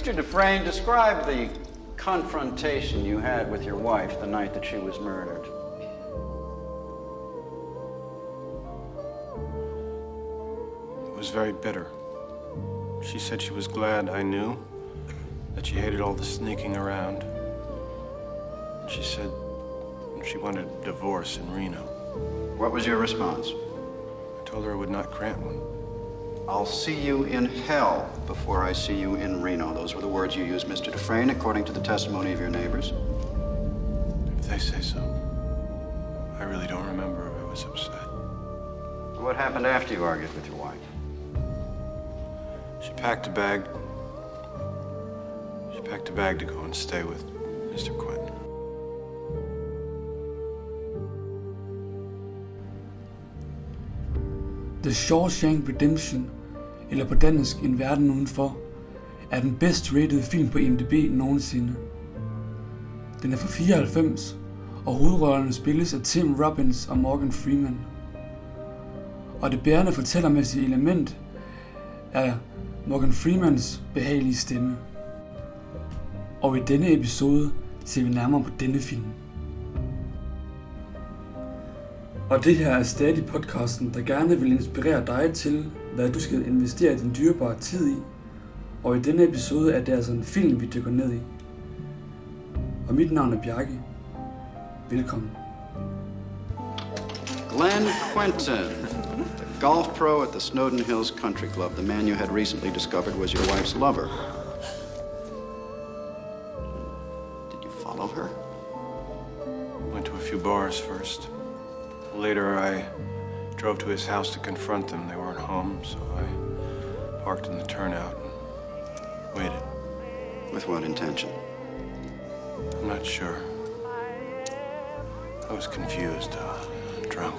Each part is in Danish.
Mr. Dufresne, describe the confrontation you had with your wife the night that she was murdered. It was very bitter. She said she was glad I knew, that she hated all the sneaking around. She said she wanted a divorce in Reno. What was your response? I told her I would not grant one. I'll see you in hell before I see you in Reno. Those were the words you used, Mr. Dufresne, according to the testimony of your neighbors. If they say so. I really don't remember if I was upset. What happened after you argued with your wife? She packed a bag. She packed a bag to go and stay with Mr. Quentin. The Shawshank Redemption, eller på dansk En Verden Udenfor, er den bedst rated film på IMDb nogensinde. Den er fra 94, og hovedrollerne spilles af Tim Robbins og Morgan Freeman. Og det bærende fortællermæssige element er Morgan Freemans behagelige stemme. Og i denne episode ser vi nærmere på denne film. Og det her er stadig podcasten, der gerne vil inspirere dig til, hvad du skal investere din dyrebare tid i. Og i denne episode er det altså en film, vi dykker ned i. Og mit navn er Bjarke. Velkommen. Glenn Quentin, the golf pro at the Snowden Hills Country Club. The man you had recently discovered was your wife's lover. Did you follow her? Went to a few bars first. Later, I drove to his house to confront them. They weren't home, so I parked in the turnout and waited. With what intention? I'm not sure. I was confused, uh, drunk.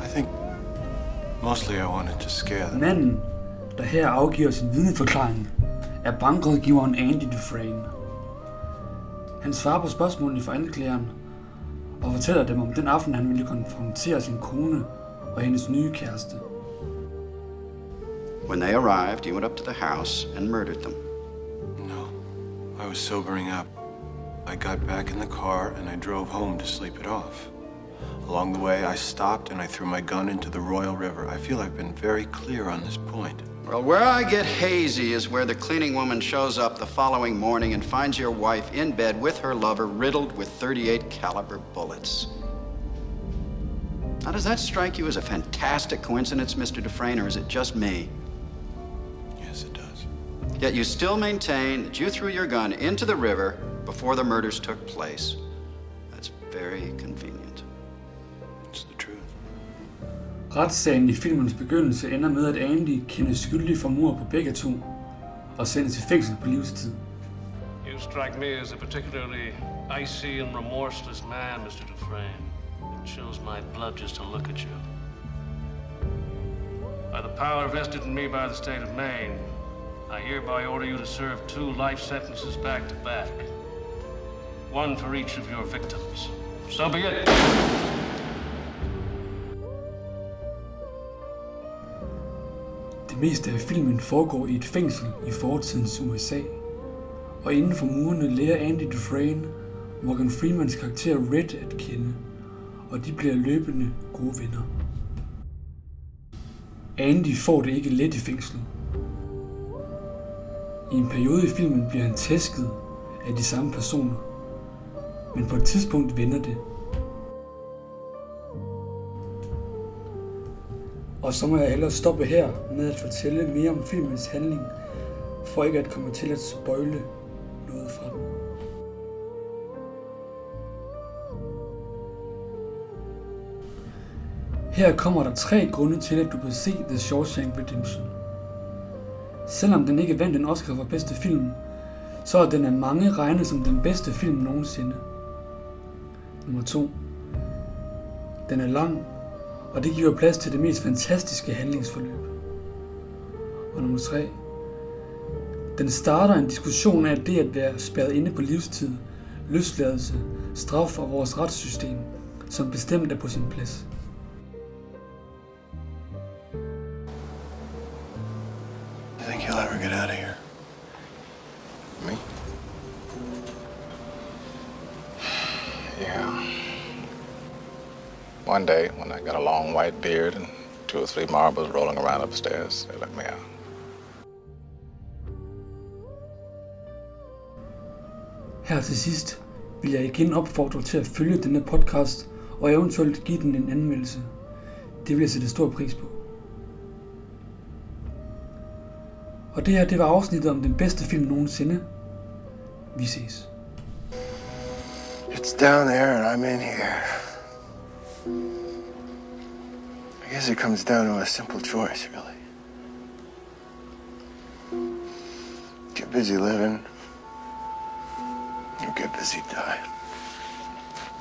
I think mostly I wanted to scare them. Manden, der her afgiver sin vidneforklaring, er bankrådgiveren Andy Dufresne. Han svarer på spørgsmålene fra anklageren og fortæller dem om den aften, han ville konfrontere sin kone og hendes nye kæreste. When they arrived, you went up to the house and murdered them. No, I was sobering up. I got back in the car and I drove home to sleep it off. Along the way, I stopped and I threw my gun into the Royal River. I feel I've been very clear on this point. Well, where I get hazy is where the cleaning woman shows up the following morning and finds your wife in bed with her lover riddled with 38 caliber bullets. Now, does that strike you as a fantastic coincidence, Mr. Dufresne, or is it just me? Yes, it does. Yet you still maintain that you threw your gun into the river before the murders took place. That's very convenient. Retssagen i filmens begyndelse ender med, at Andy kendes skyldig for mor på begge to og sendes i fængsel på livstid. You strike me as a particularly icy and remorseless man, Mr. Dufresne. It chills my blood just to look at you. By the power vested in me by the state of Maine, I hereby order you to serve two life sentences back to back. One for each of your victims. So be it. Meste af filmen foregår i et fængsel i fortidens USA. Og inden for murene lærer Andy Dufresne Morgan Freemans karakter Red at kende, og de bliver løbende gode venner. Andy får det ikke let i fængslet. I en periode i filmen bliver han tæsket af de samme personer, men på et tidspunkt vender det. Og så må jeg hellere stoppe her med at fortælle mere om filmens handling, for ikke at komme til at spoile noget fra den. Her kommer der tre grunde til, at du bør se The Shawshank Redemption. Selvom den ikke vandt en Oscar for bedste film, så er den af mange regnet som den bedste film nogensinde. Nummer 2. Den er lang, og det giver plads til det mest fantastiske handlingsforløb. Og nummer 3. Den starter en diskussion af det at være spærret inde på livstid, løsladelse, straf og vores retssystem, som bestemt er på sin plads. I think you'll ever get out of here? Me? Yeah. One day, when I got a long white beard and two or three marbles rolling around upstairs, they let me out. Her til sidst vil jeg igen opfordre til at følge denne podcast og eventuelt give den en anmeldelse. Det vil jeg sætte stor pris på. Og det her, det var afsnittet om den bedste film nogensinde. Vi ses. It's down there and I'm in here. I guess it comes down to a simple choice, really. Get busy living, or get busy dying.